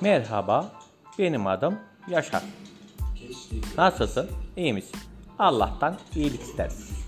Merhaba, benim adım Yaşar. Nasılsın? İyi misin? Allah'tan iyilik isteriz.